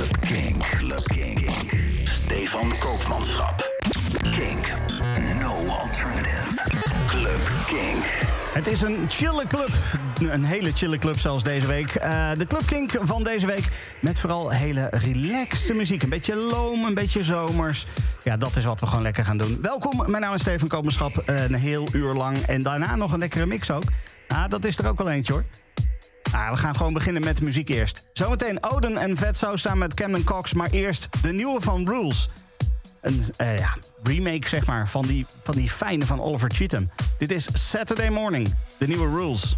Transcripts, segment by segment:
Club King. Club King. Stefan Koopmanschap. Kink. No alternative. Club King. Het is een chille club. Een hele chille club zelfs deze week. Eh, de Club Kink van deze week. Met vooral hele relaxte muziek. Een beetje loom, een beetje zomers. Ja, dat is wat we gewoon lekker gaan doen. Welkom, mijn naam is Steven Koopmanschap. Een heel uur lang. En daarna nog een lekkere mix ook. Ah, dat is er ook wel eentje hoor. Ah, we gaan gewoon beginnen met de muziek eerst. Zometeen Oden en Vetso samen met Camden Cox. Maar eerst de nieuwe van Rules. Een eh, ja, remake, zeg maar, van die, van die fijne van Oliver Cheatham. Dit is Saturday Morning, de nieuwe Rules.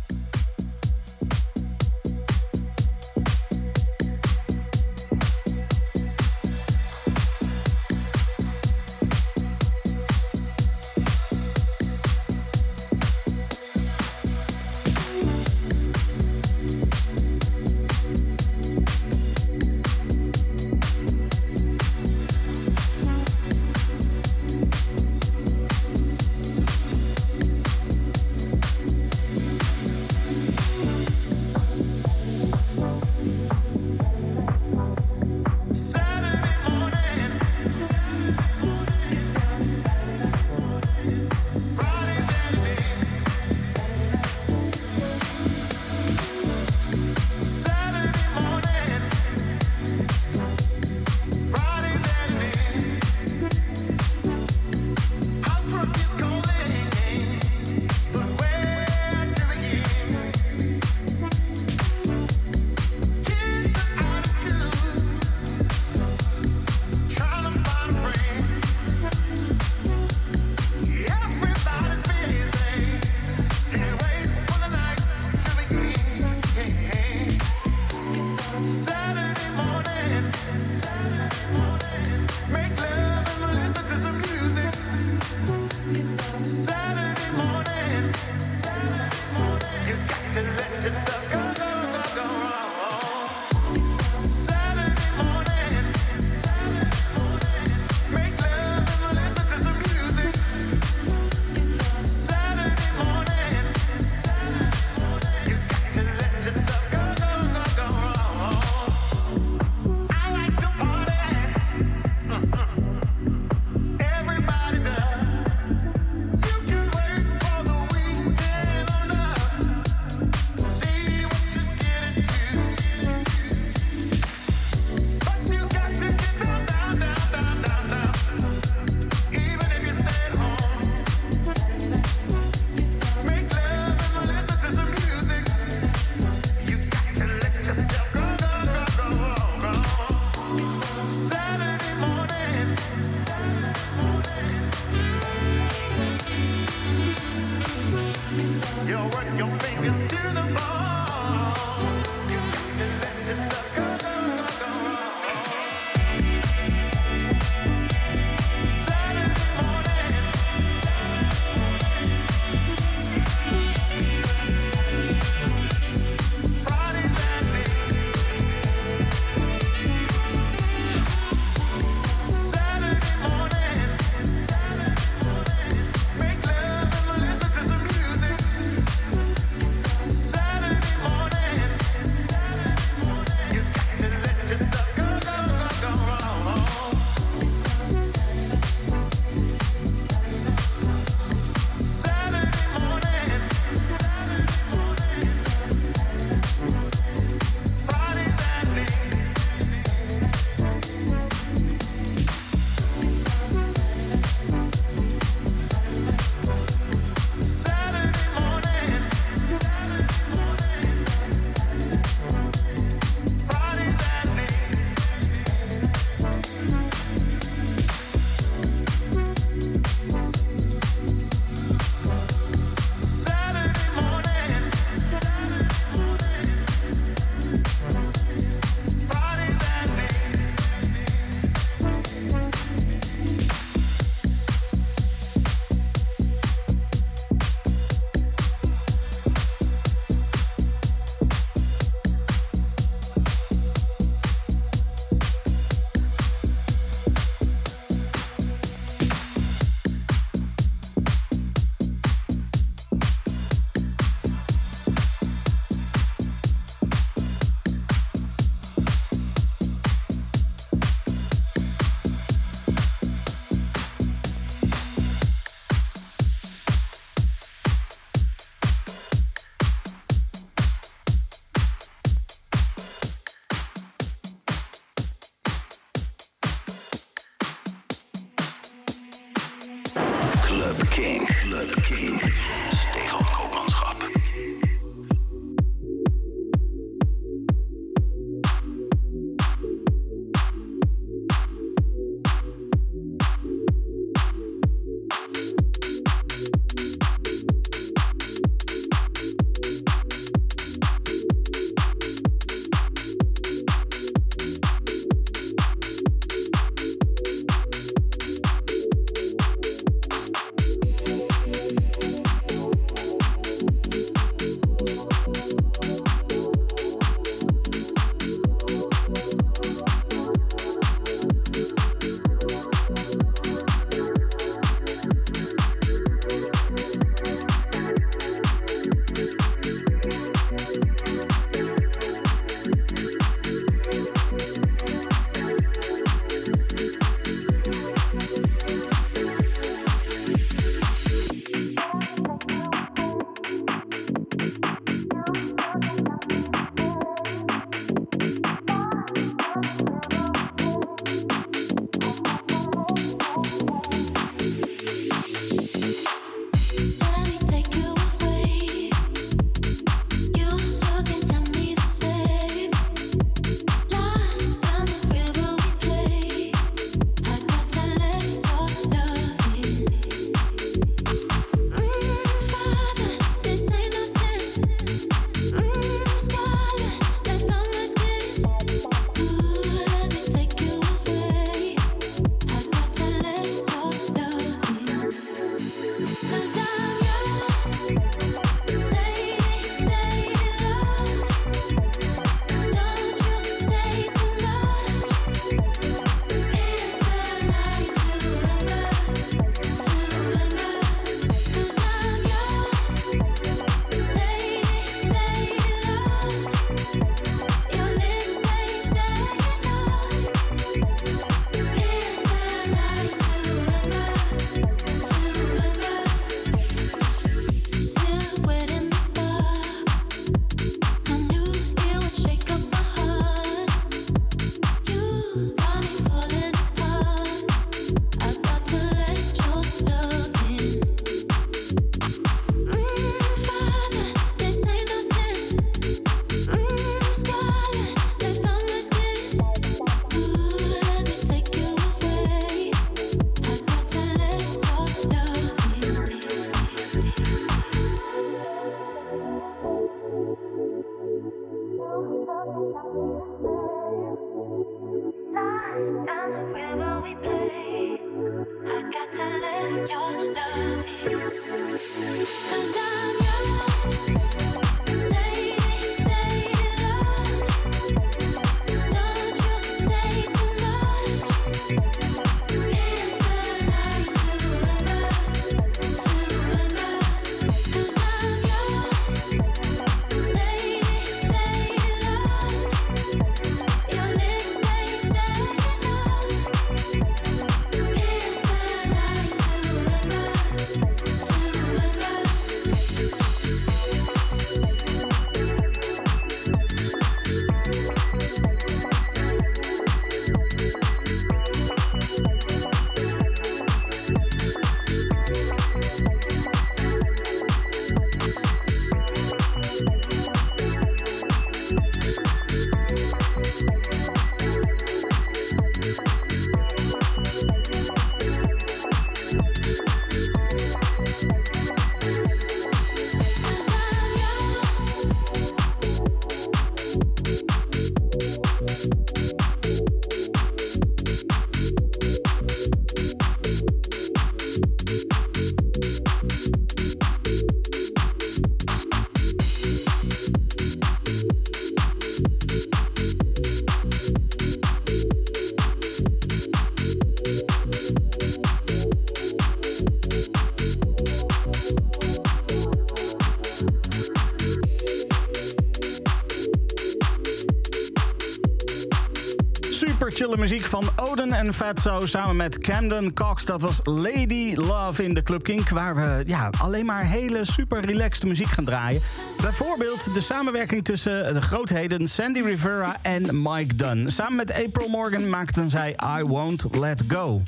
muziek van Odin en Fatso samen met Camden Cox. Dat was Lady Love in de Club Kink, waar we ja, alleen maar hele super relaxed muziek gaan draaien. Bijvoorbeeld de samenwerking tussen de grootheden Sandy Rivera en Mike Dunn. Samen met April Morgan maakten zij I Won't Let Go.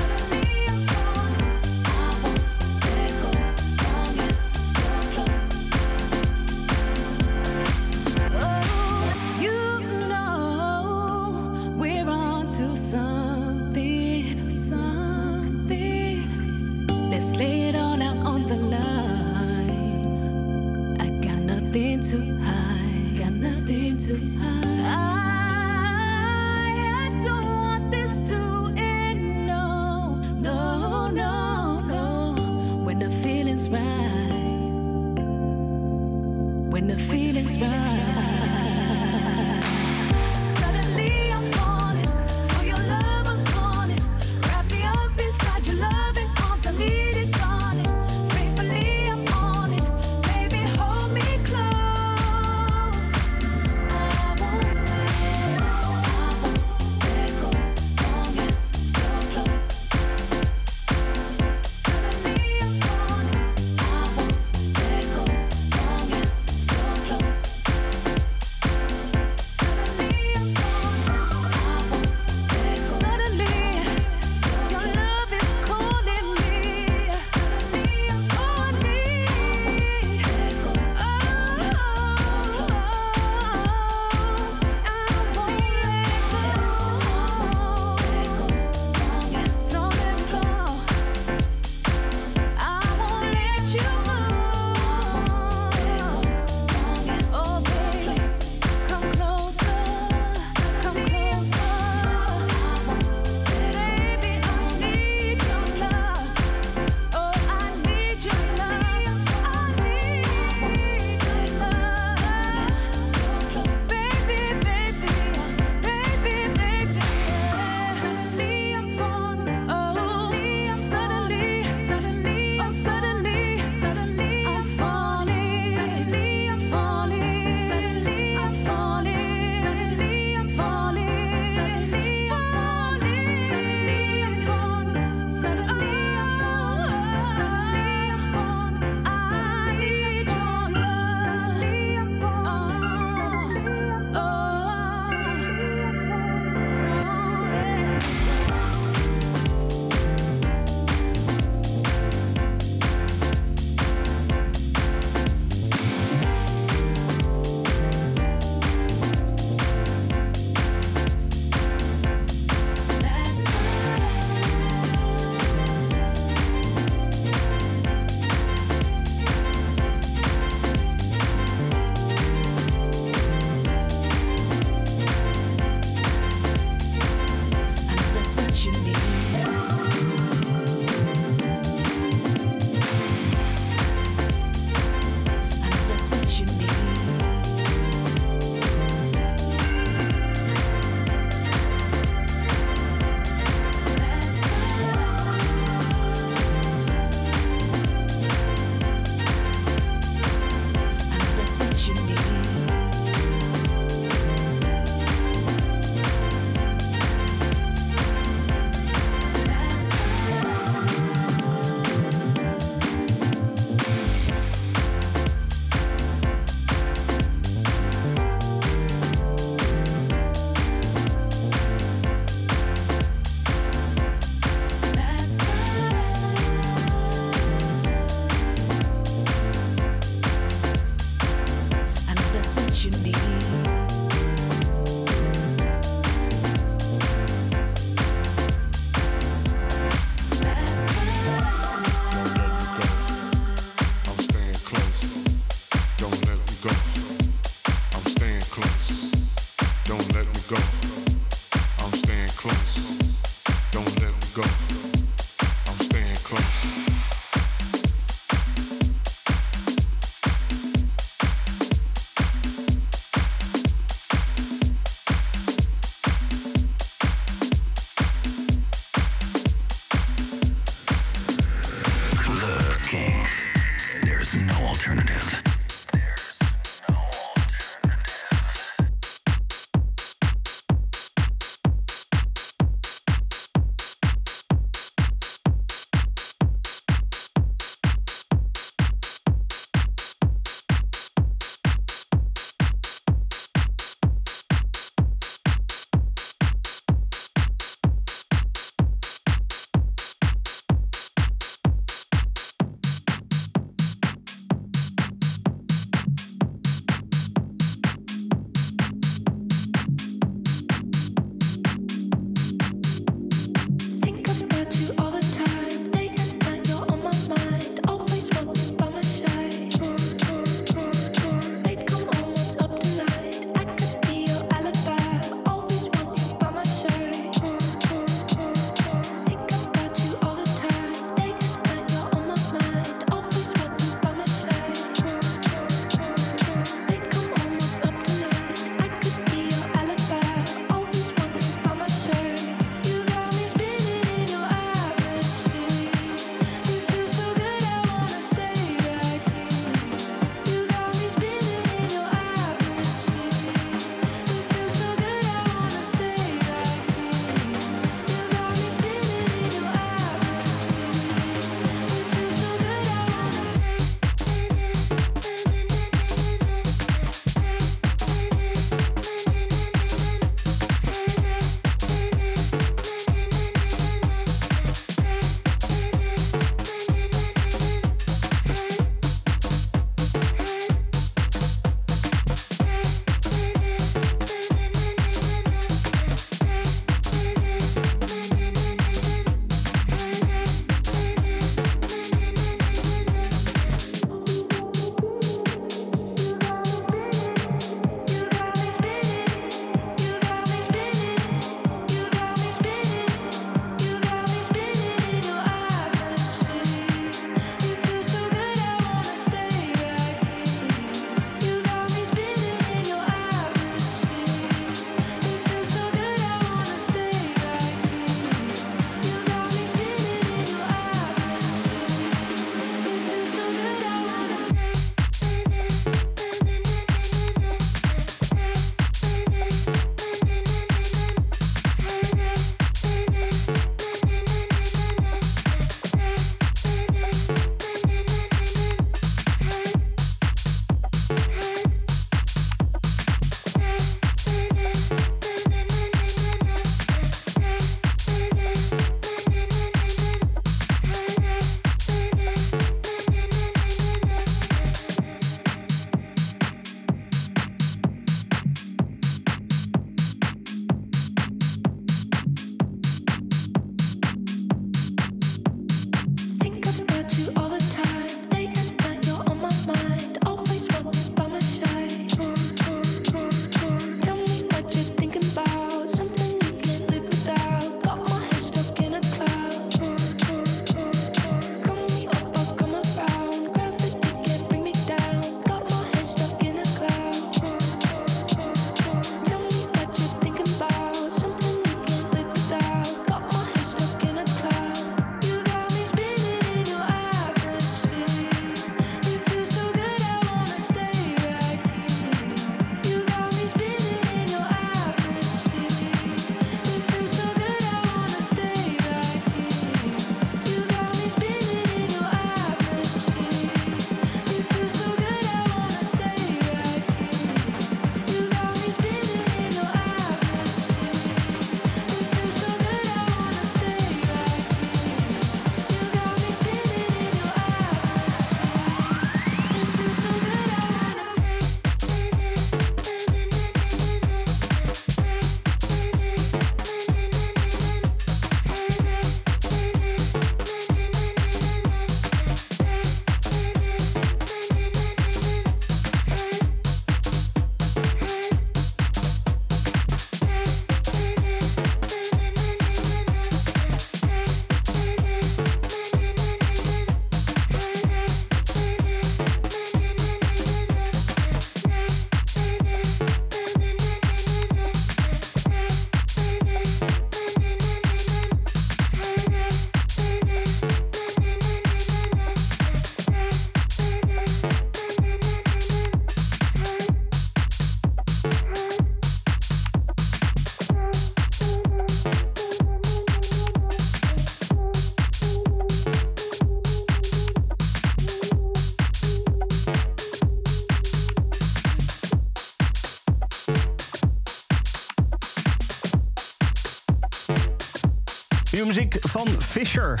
Muziek van Fisher.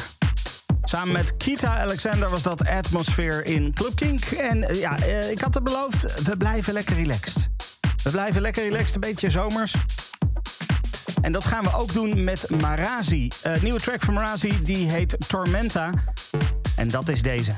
Samen met Kita Alexander was dat Atmosphere in Club Kink. En eh, ja, eh, ik had het beloofd, we blijven lekker relaxed. We blijven lekker relaxed, een beetje zomers. En dat gaan we ook doen met Marazi. Eh nieuwe track van Marazi, die heet Tormenta. En dat is deze.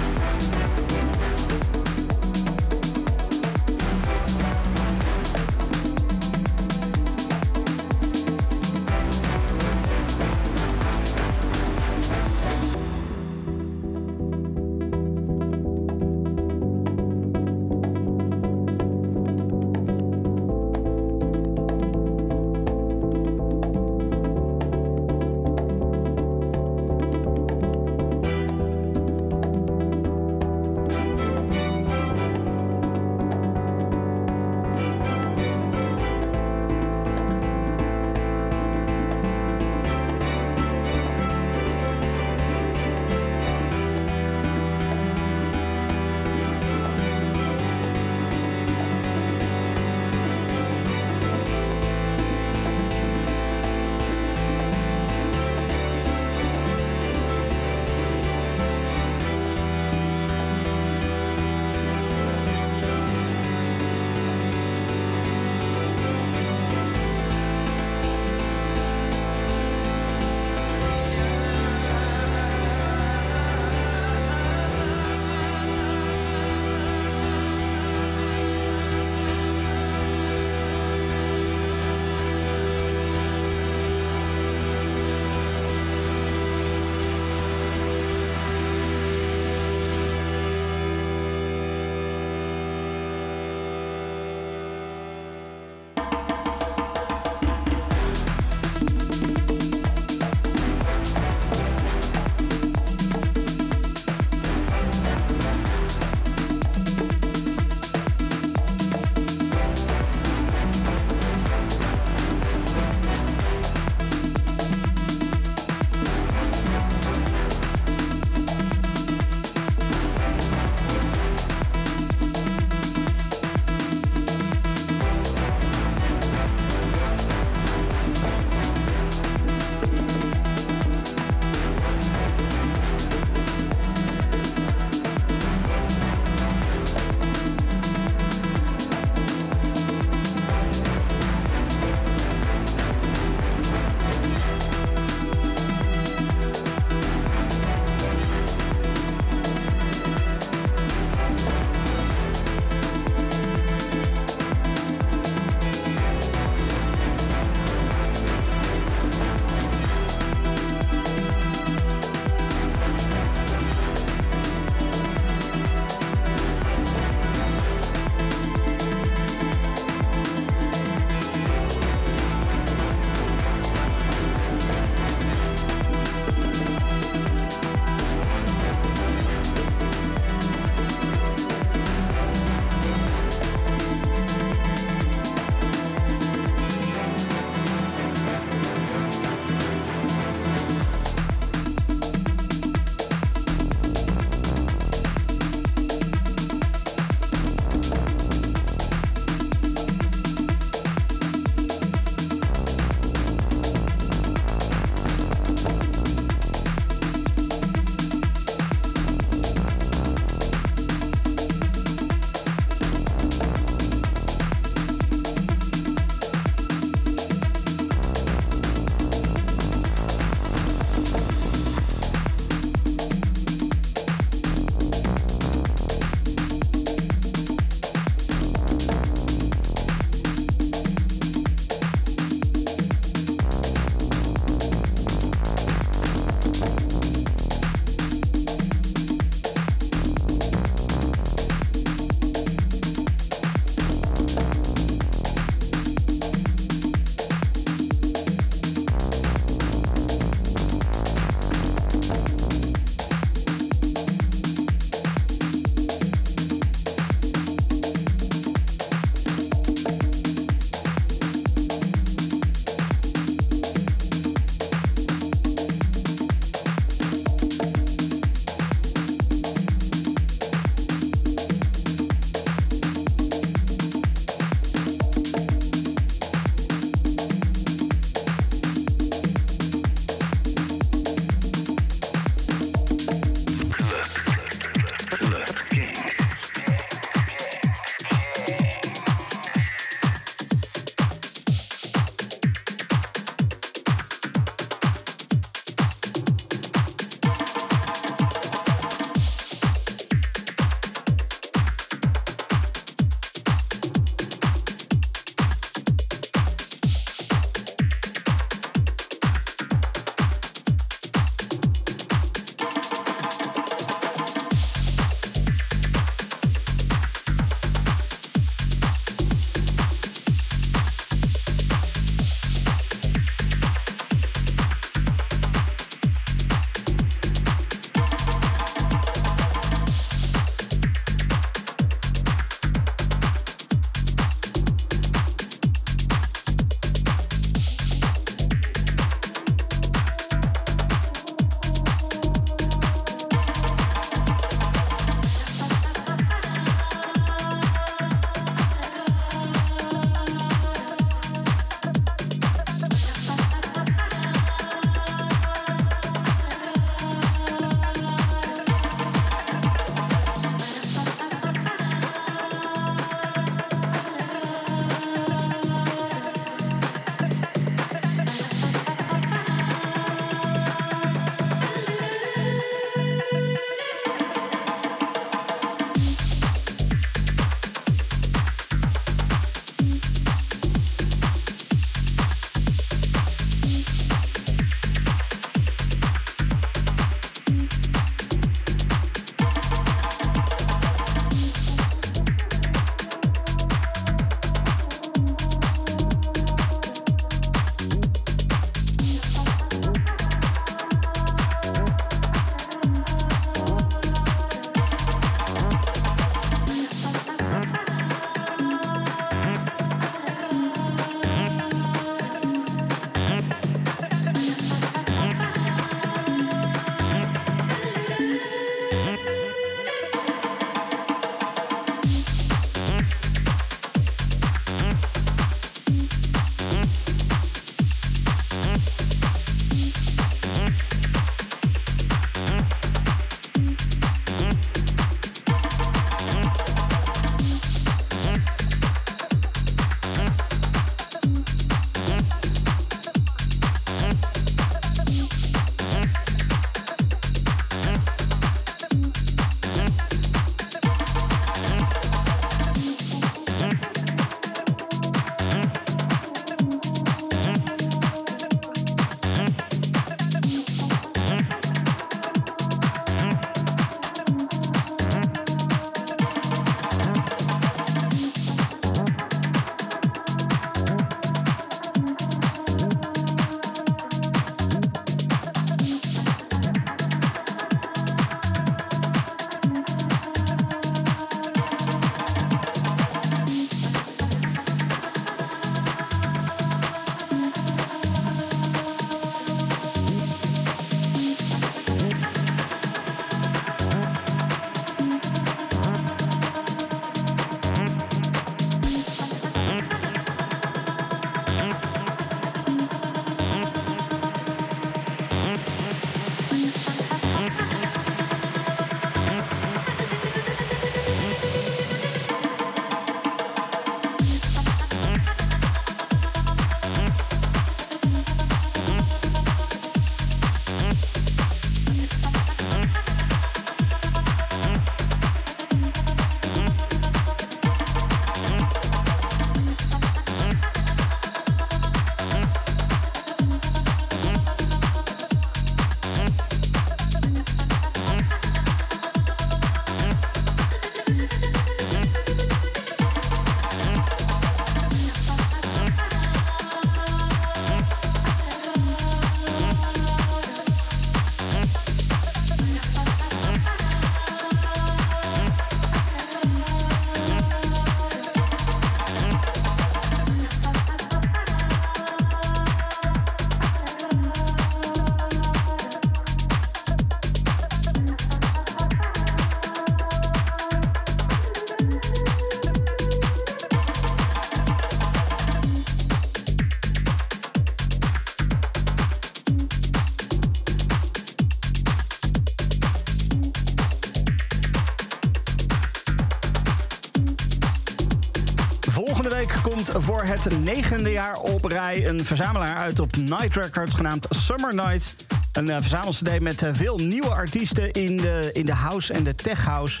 Komt voor het negende jaar op rij een verzamelaar uit op Night Records genaamd Summer Nights. Een uh, met uh, veel nieuwe artiesten in de, in de house en de tech house.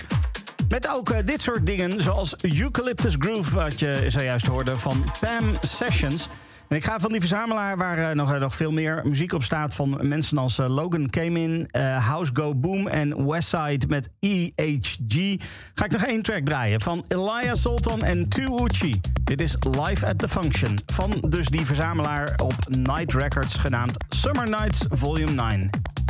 Met ook uh, dit soort dingen, zoals Eucalyptus Groove, wat je zojuist hoorde van Pam Sessions. En ik ga van die verzamelaar, waar uh, nog, uh, nog veel meer muziek op staat... van mensen als uh, Logan Kamin, House Go Boom en Westside met EHG... ga ik nog één track draaien van Elijah Sultan en Tuuchi. Dit is Live at the Function van dus die verzamelaar op Night Records... genaamd Summer Nights Volume 9.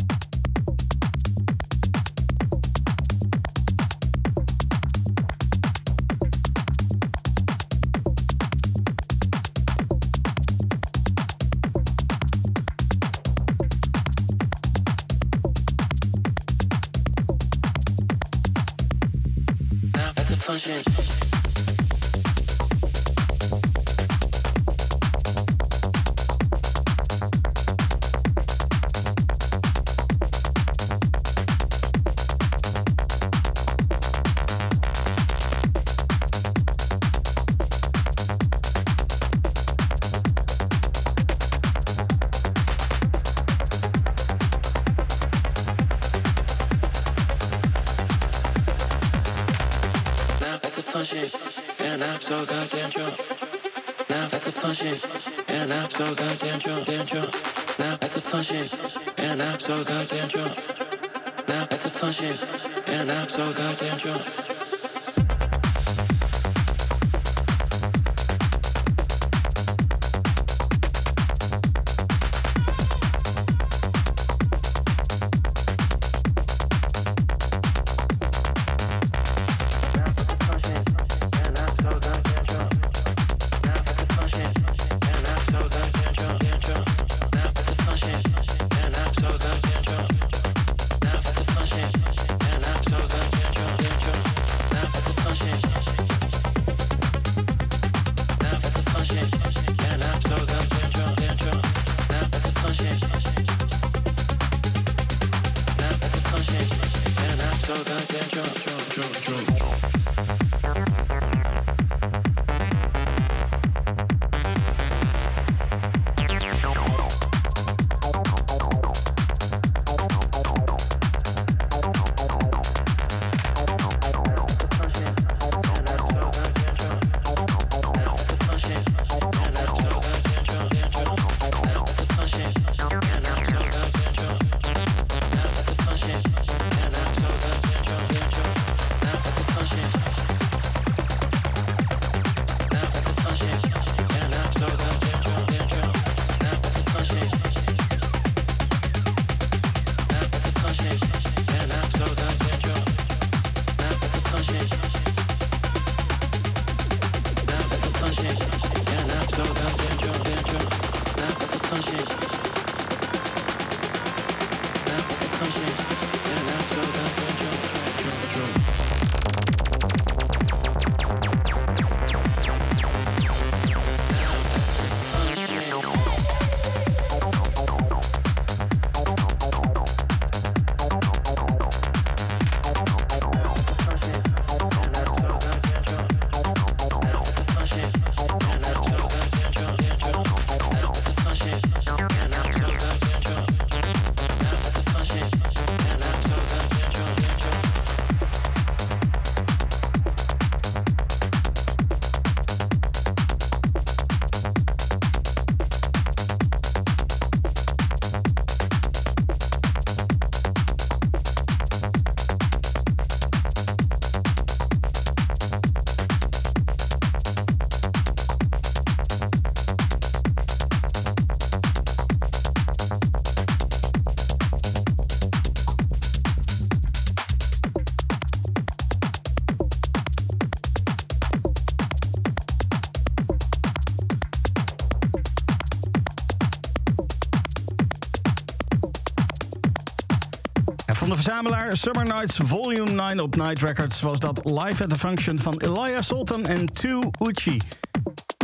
Verzamelaar Summer Nights Volume 9 op Night Records was dat live at the function van Elijah Sultan en Two Uchi.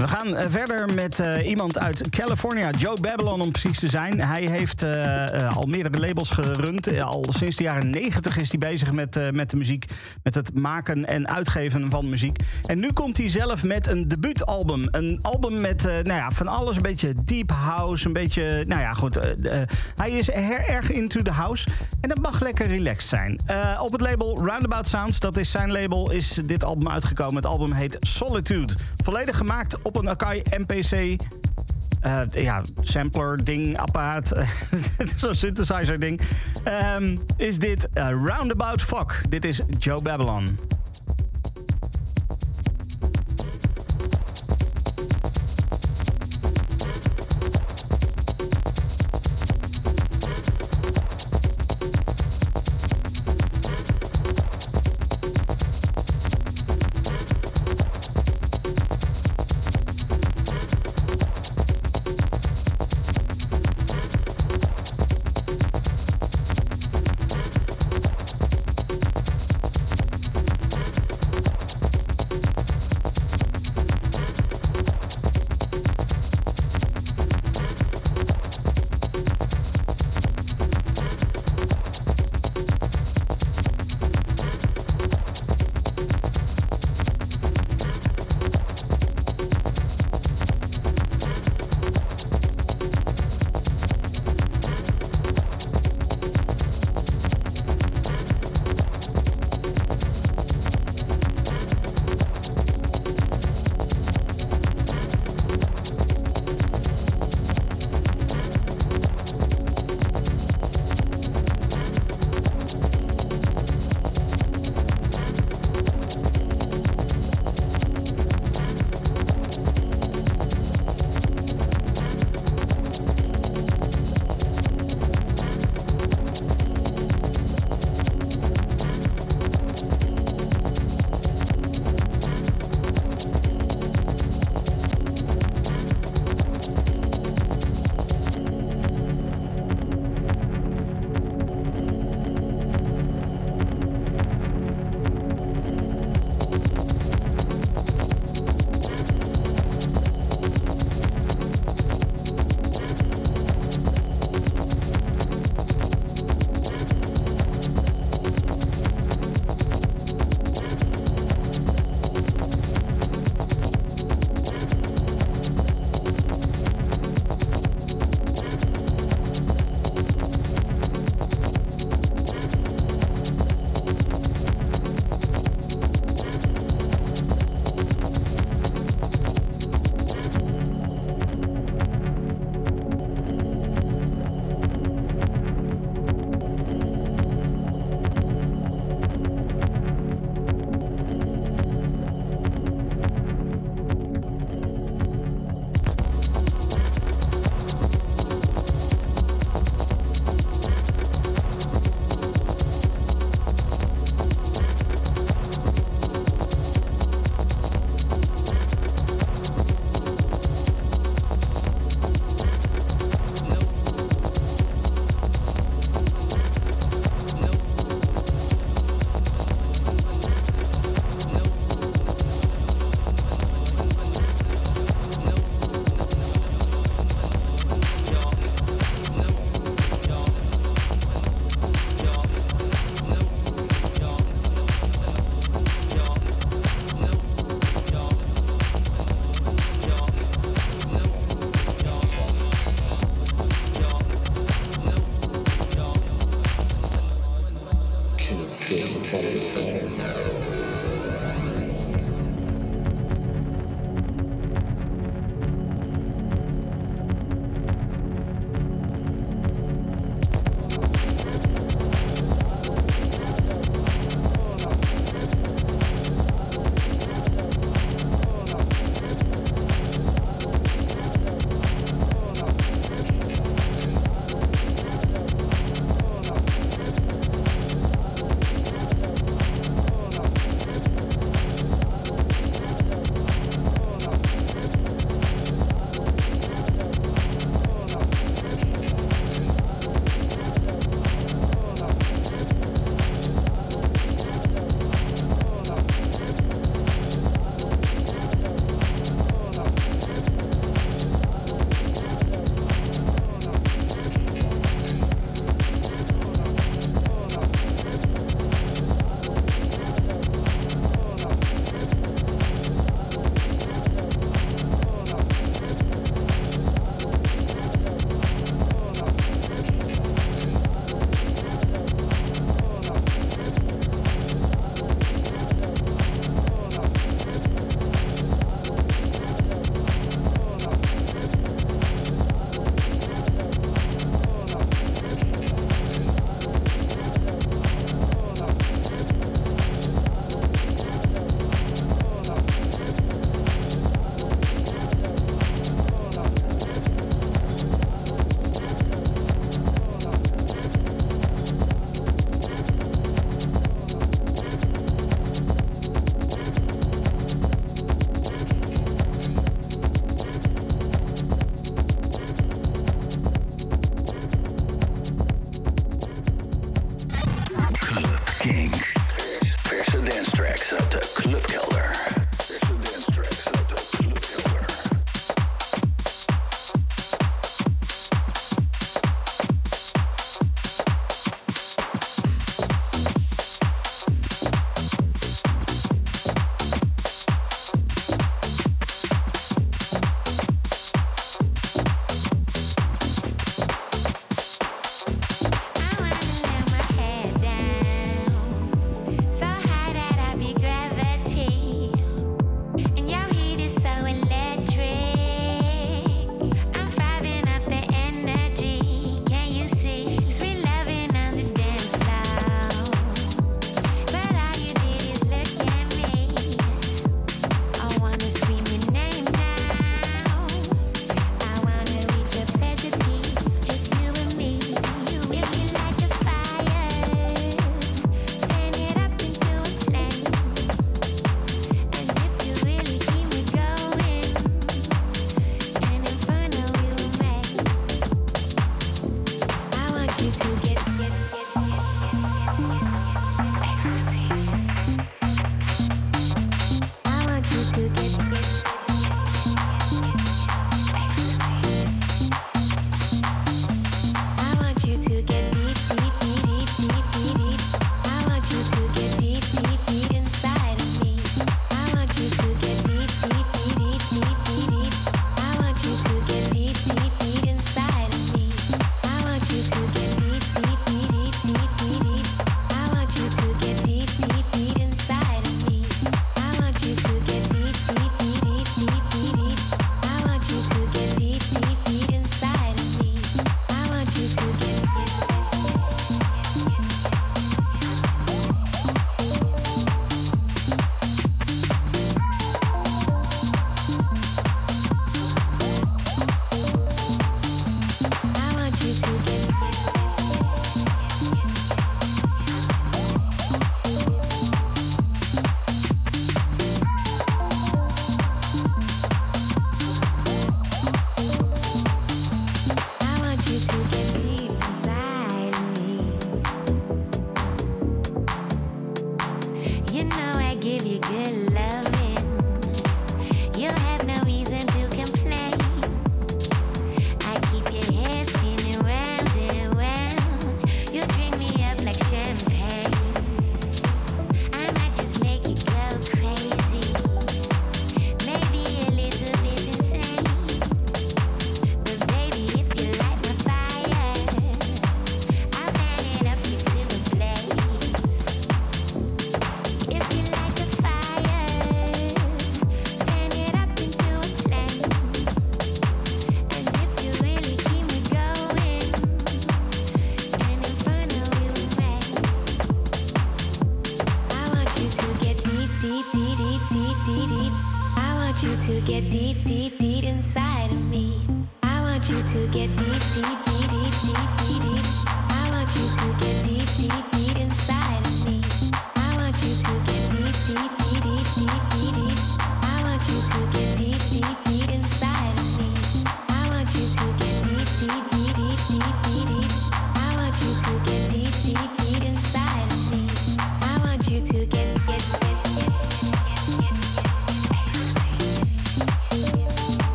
We gaan eh, verder met eh, iemand uit California, Joe Babylon om precies te zijn. Hij heeft eh, al meerdere labels gerund. Al sinds de jaren 90 is hij bezig met, met de muziek, met het maken en uitgeven van muziek. En nu komt hij zelf met een debuutalbum. Een album met nou ja, van alles, een beetje deep house, een beetje, nou ja, goed. hij is her- erg into the house en dat mag lekker relaxed zijn. Eh, op het label Roundabout Sounds, dat is zijn label, is dit album uitgekomen. Het album heet Solitude. Volledig gemaakt op een Akai MPC eh, ja, sampler ding, apparaat. Zo'n synthesizer ding. Ehm, is dit eh, Roundabout Fuck. Dit is Joe Babylon.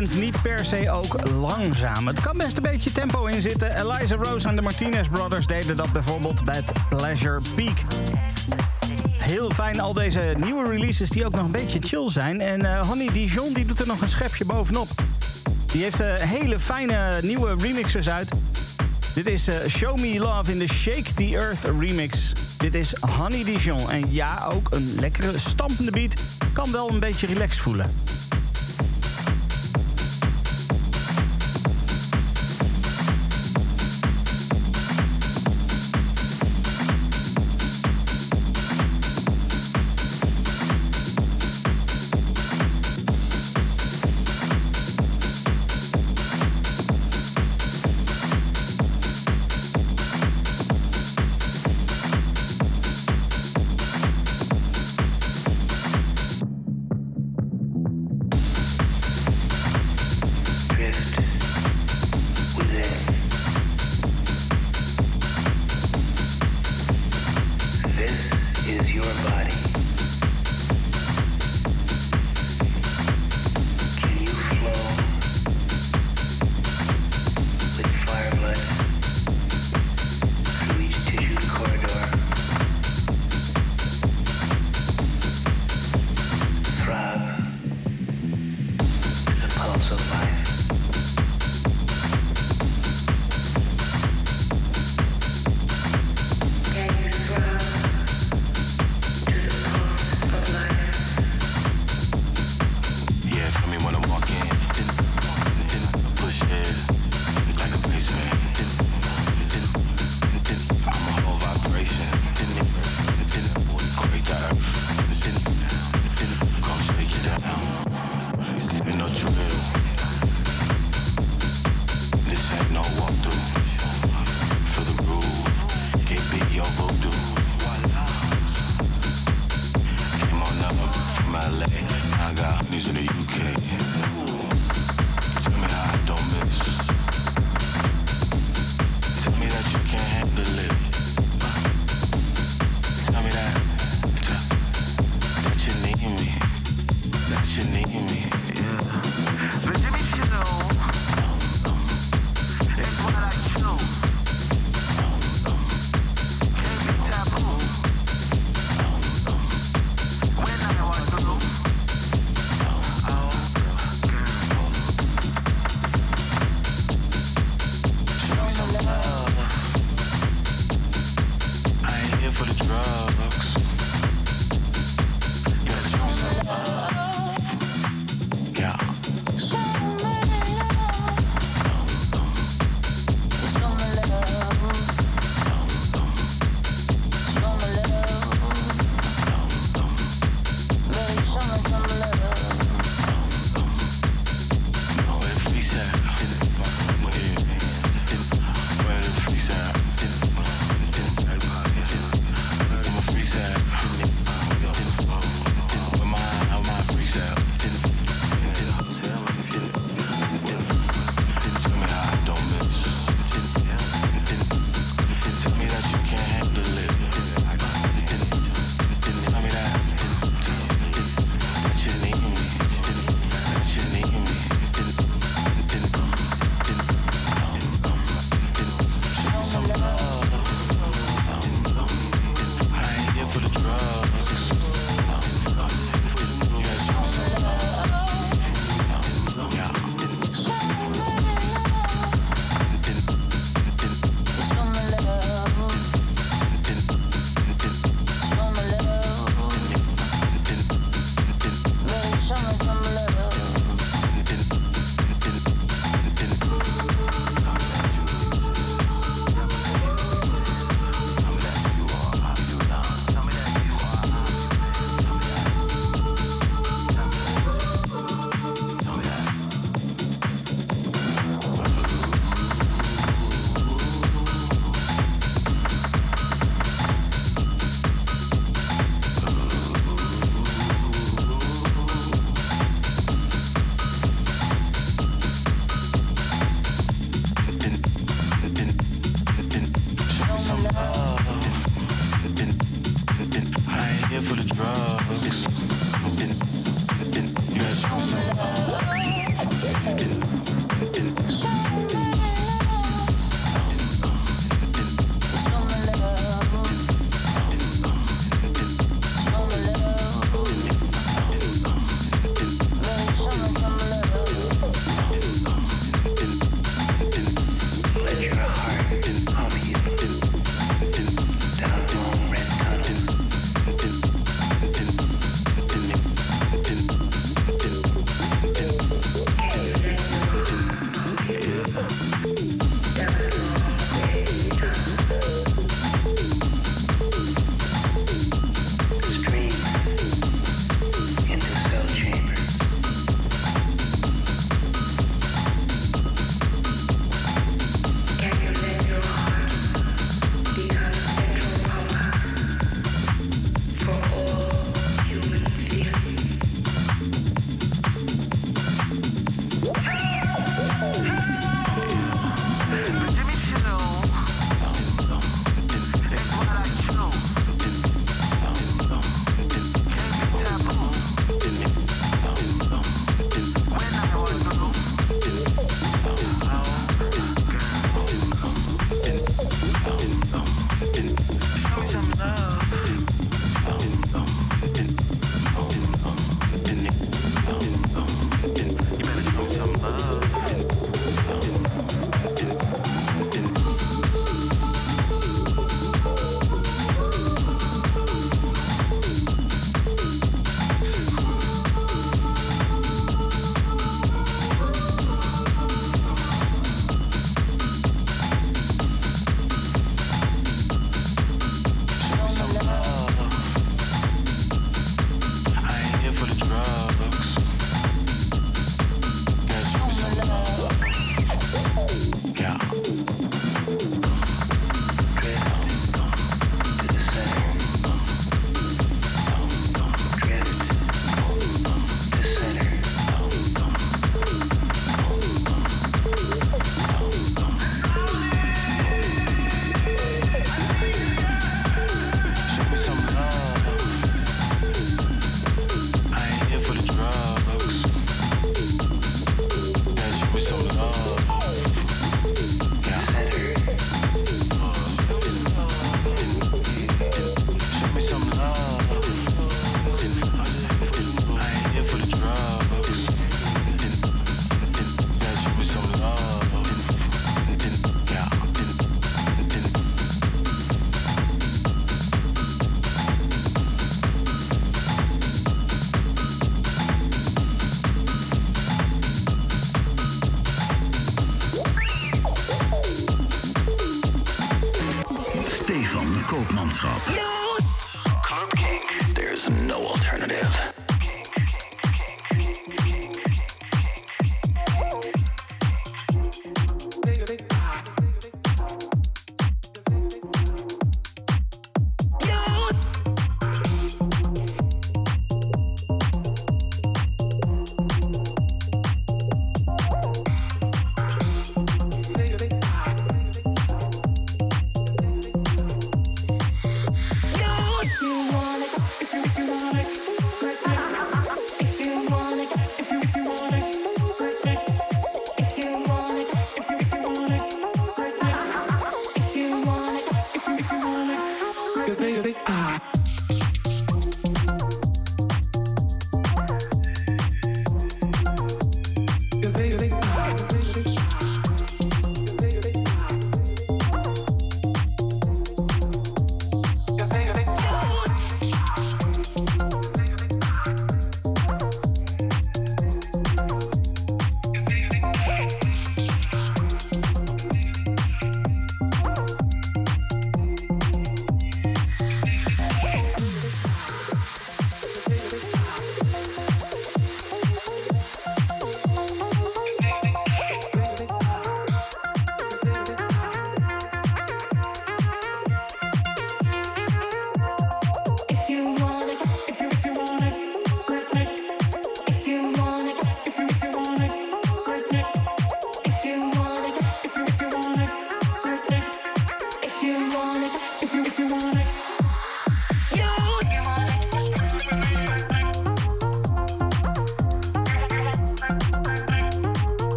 betekent niet per se ook langzaam. Het kan best een beetje tempo in zitten. Eliza Rose en de Martinez Brothers deden dat bijvoorbeeld bij Pleasure Peak. Heel fijn al deze nieuwe releases die ook nog een beetje chill zijn. En eh, Honey Dijon die doet er nog een schepje bovenop. Die heeft eh, hele fijne nieuwe remixers uit. Dit is eh, Show Me Love in the Shake the Earth remix. Dit is Honey Dijon. En ja, ook een lekkere stampende beat. Kan wel een beetje relaxed voelen.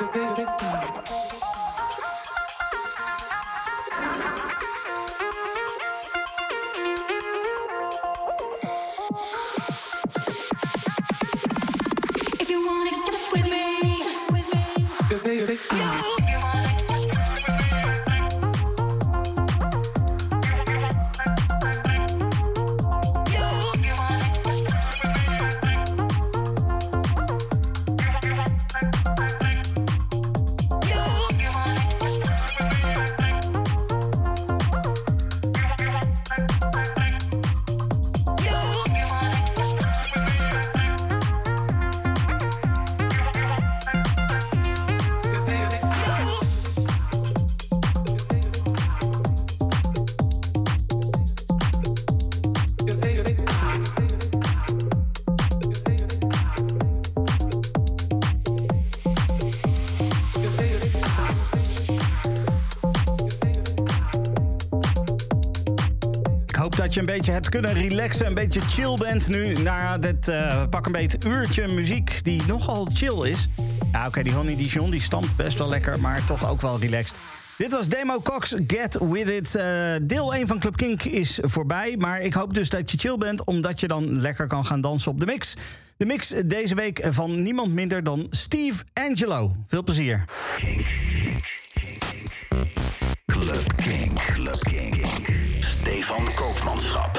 Thank you. Kunnen relaxen, een beetje chill bent nu na dit eh, pak een beet uurtje muziek die nogal chill is. Ja, oké, die Honey Dijon die stampt best wel lekker, maar toch ook wel relaxed. Dit was Demo Cox, Get With It. Eh, deel 1 van Club Kink is voorbij, maar ik hoop dus dat je chill bent... omdat je dan lekker kan gaan dansen op de mix. De mix deze week van niemand minder dan Steve Angelo. Veel plezier. Club King, Club King. Stefan Koopmanschap.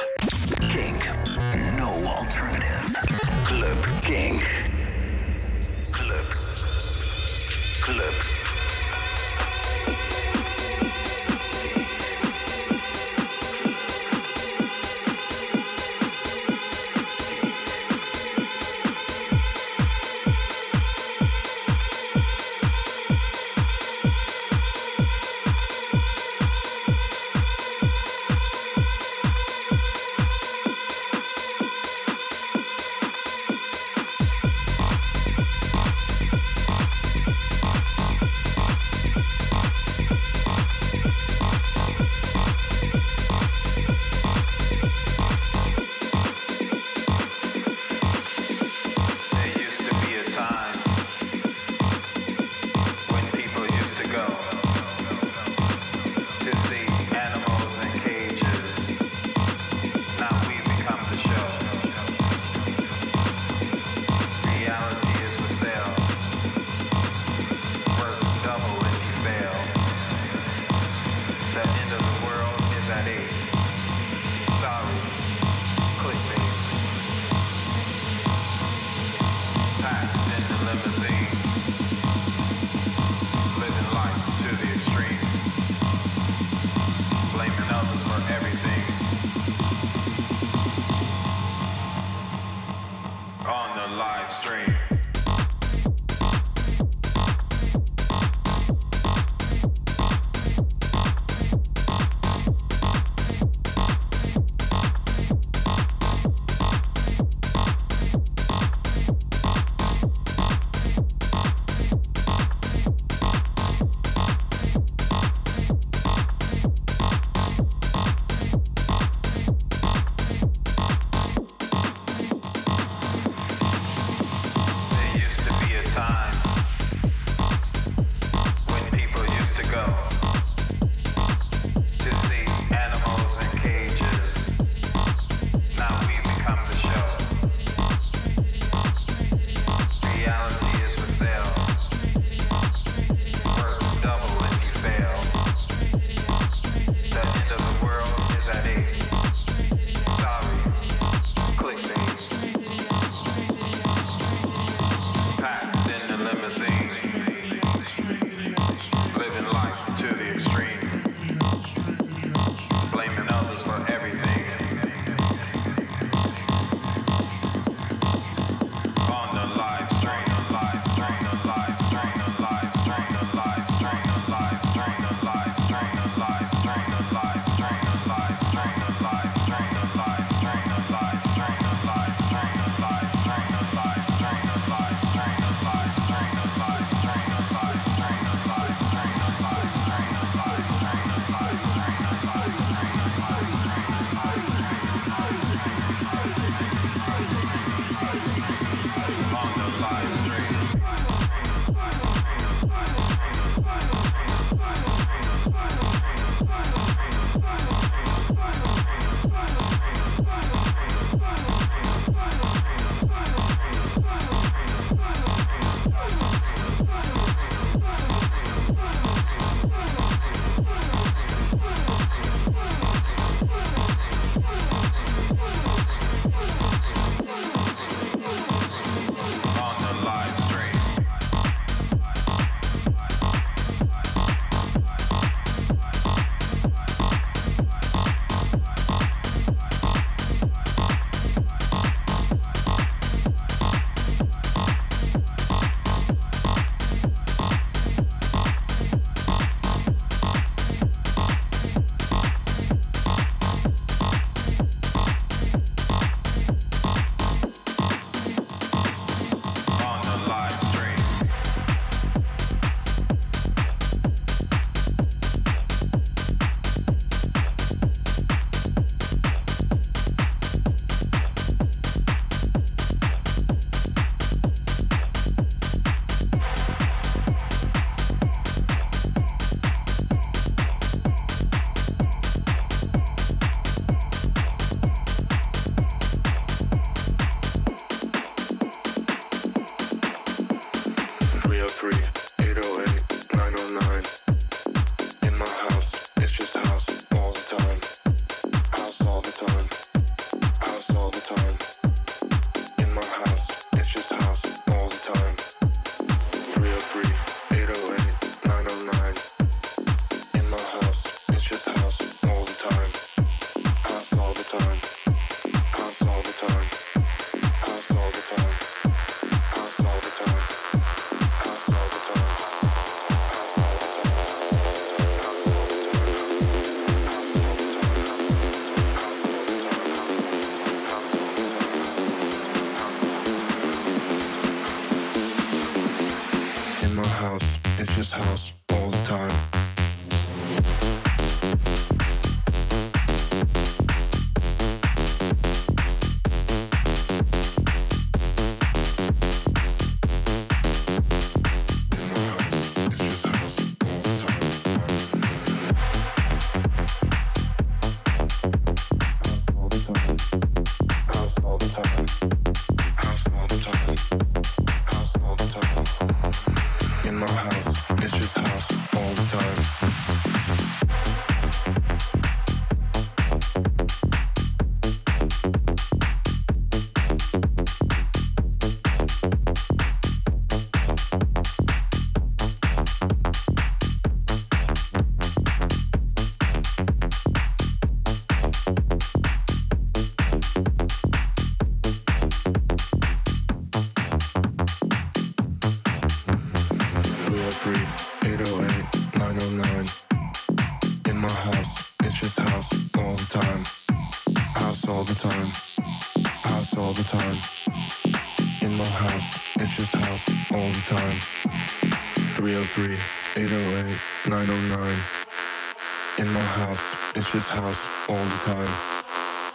time,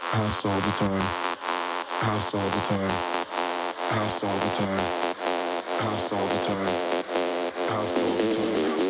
house all the time, house all the time, house all the time, house all the time, house all the time.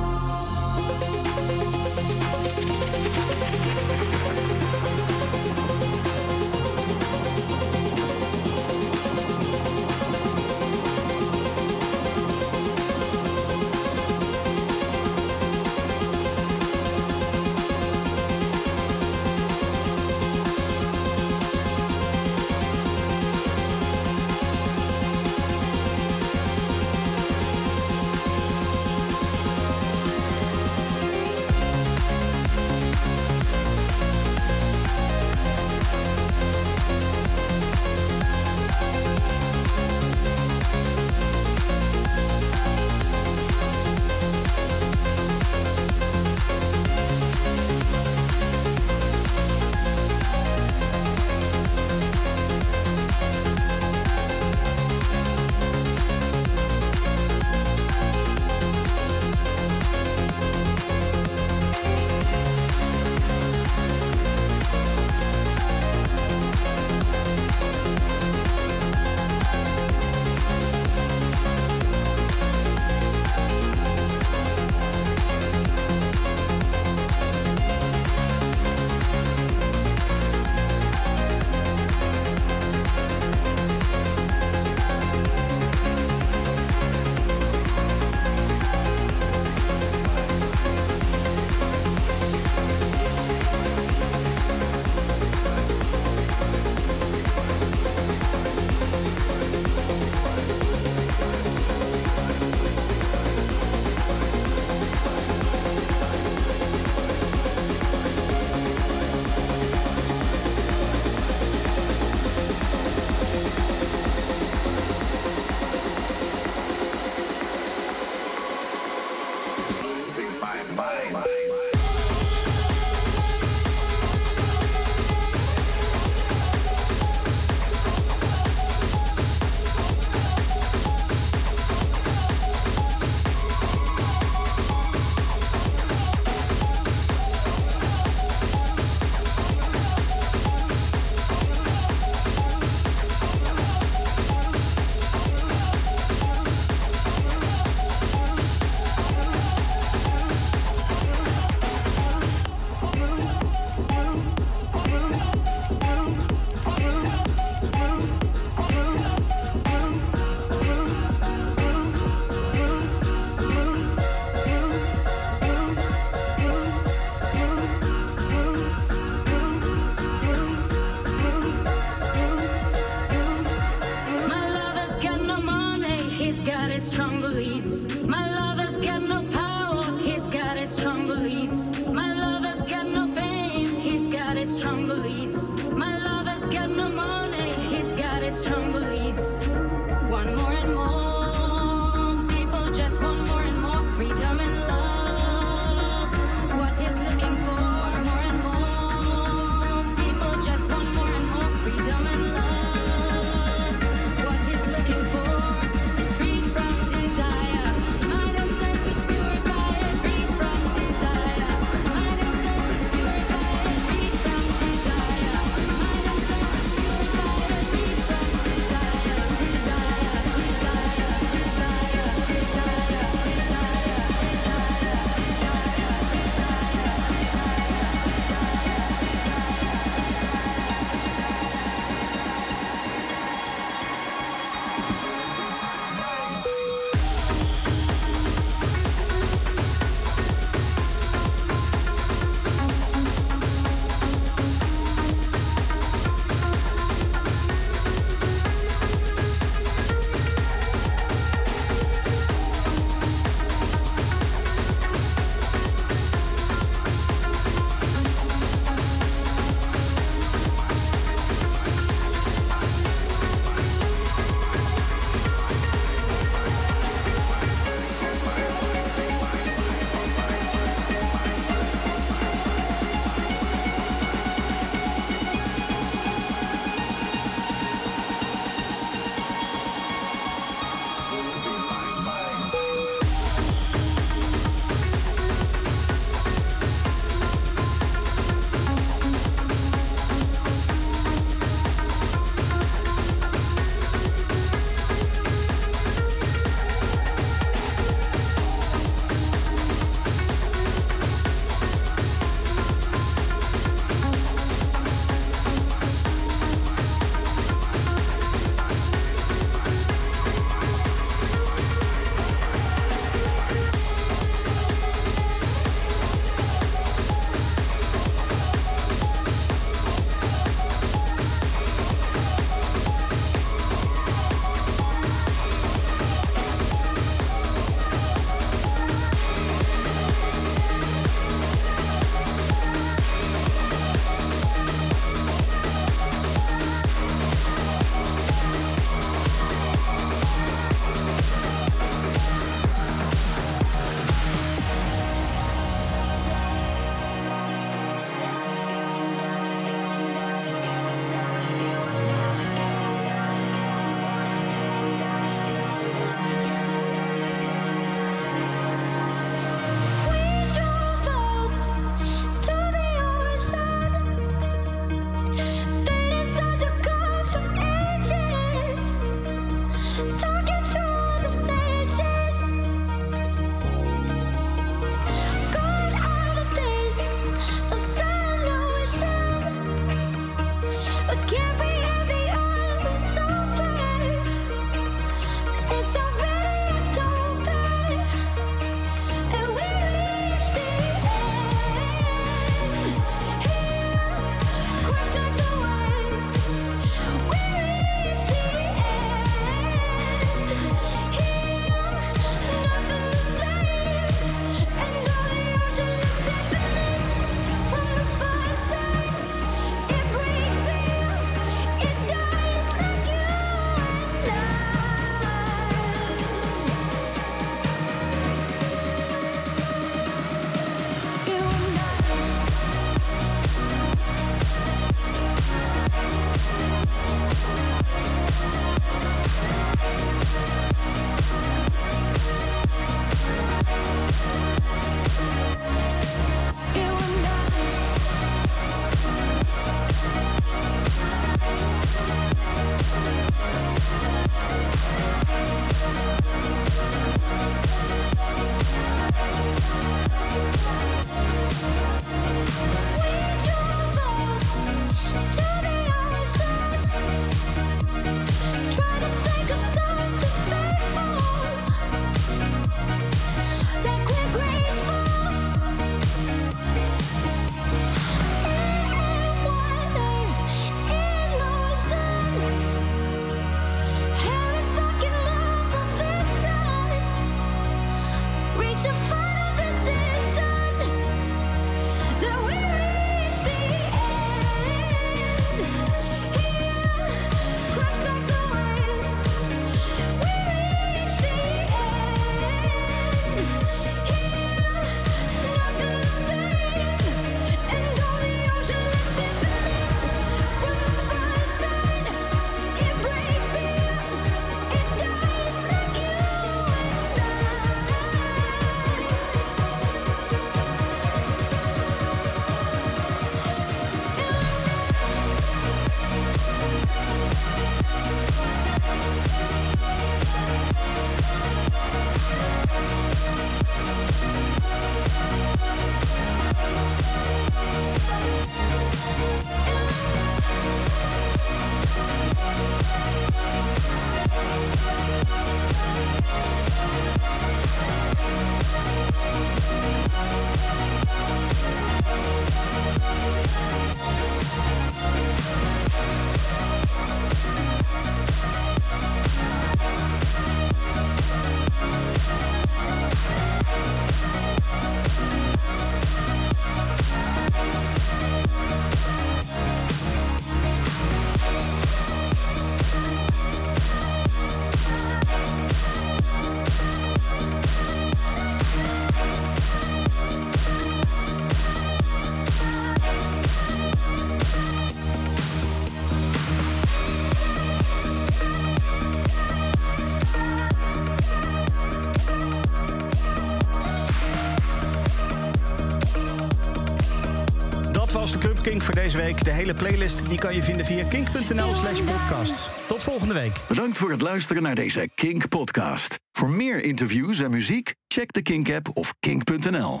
Week. De hele playlist die kan je vinden via kink.nl slash podcast. Tot volgende week. Bedankt voor het luisteren naar deze Kink podcast. Voor meer interviews en muziek, check de Kink app of kink.nl.